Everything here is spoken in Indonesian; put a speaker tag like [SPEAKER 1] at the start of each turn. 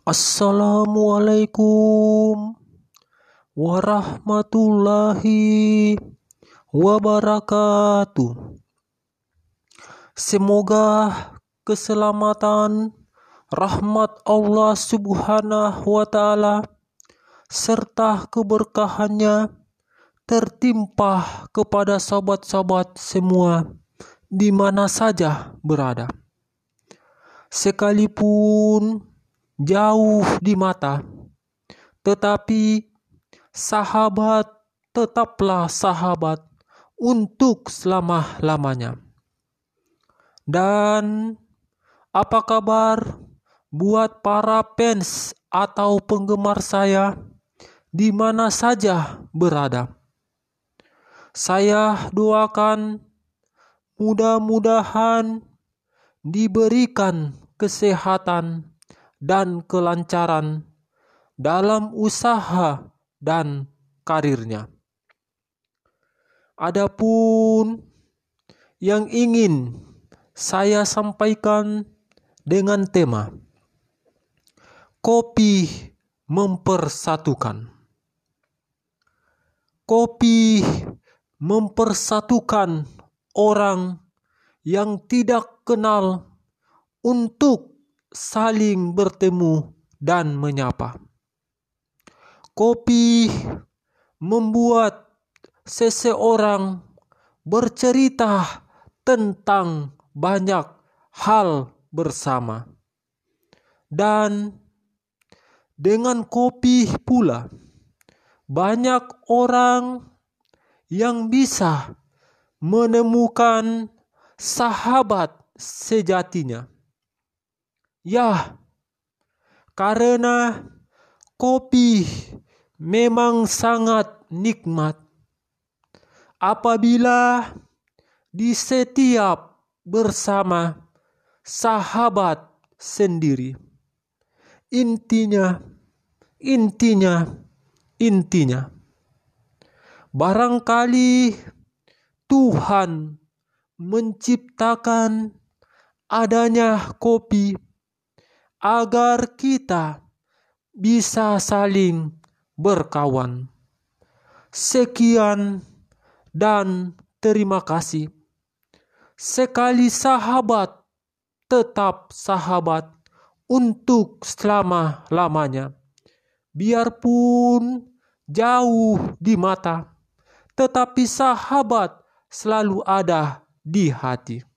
[SPEAKER 1] Assalamualaikum warahmatullahi wabarakatuh. Semoga keselamatan, rahmat Allah Subhanahu wa Ta'ala, serta keberkahannya tertimpa kepada sobat-sobat semua di mana saja berada. Sekalipun jauh di mata, tetapi sahabat tetaplah sahabat untuk selama-lamanya. Dan apa kabar buat para fans atau penggemar saya di mana saja berada? Saya doakan mudah-mudahan diberikan kesehatan dan kelancaran dalam usaha dan karirnya. Adapun yang ingin saya sampaikan dengan tema kopi mempersatukan. Kopi mempersatukan orang yang tidak kenal untuk saling bertemu dan menyapa. Kopi membuat seseorang bercerita tentang banyak hal bersama. Dan dengan kopi pula banyak orang yang bisa menemukan sahabat sejatinya. Ya, karena kopi memang sangat nikmat apabila di setiap bersama sahabat sendiri. Intinya, intinya, intinya. Barangkali Tuhan menciptakan adanya kopi agar kita bisa saling berkawan. Sekian dan terima kasih. Sekali sahabat, tetap sahabat untuk selama-lamanya. Biarpun jauh di mata, tetapi sahabat selalu ada di hati.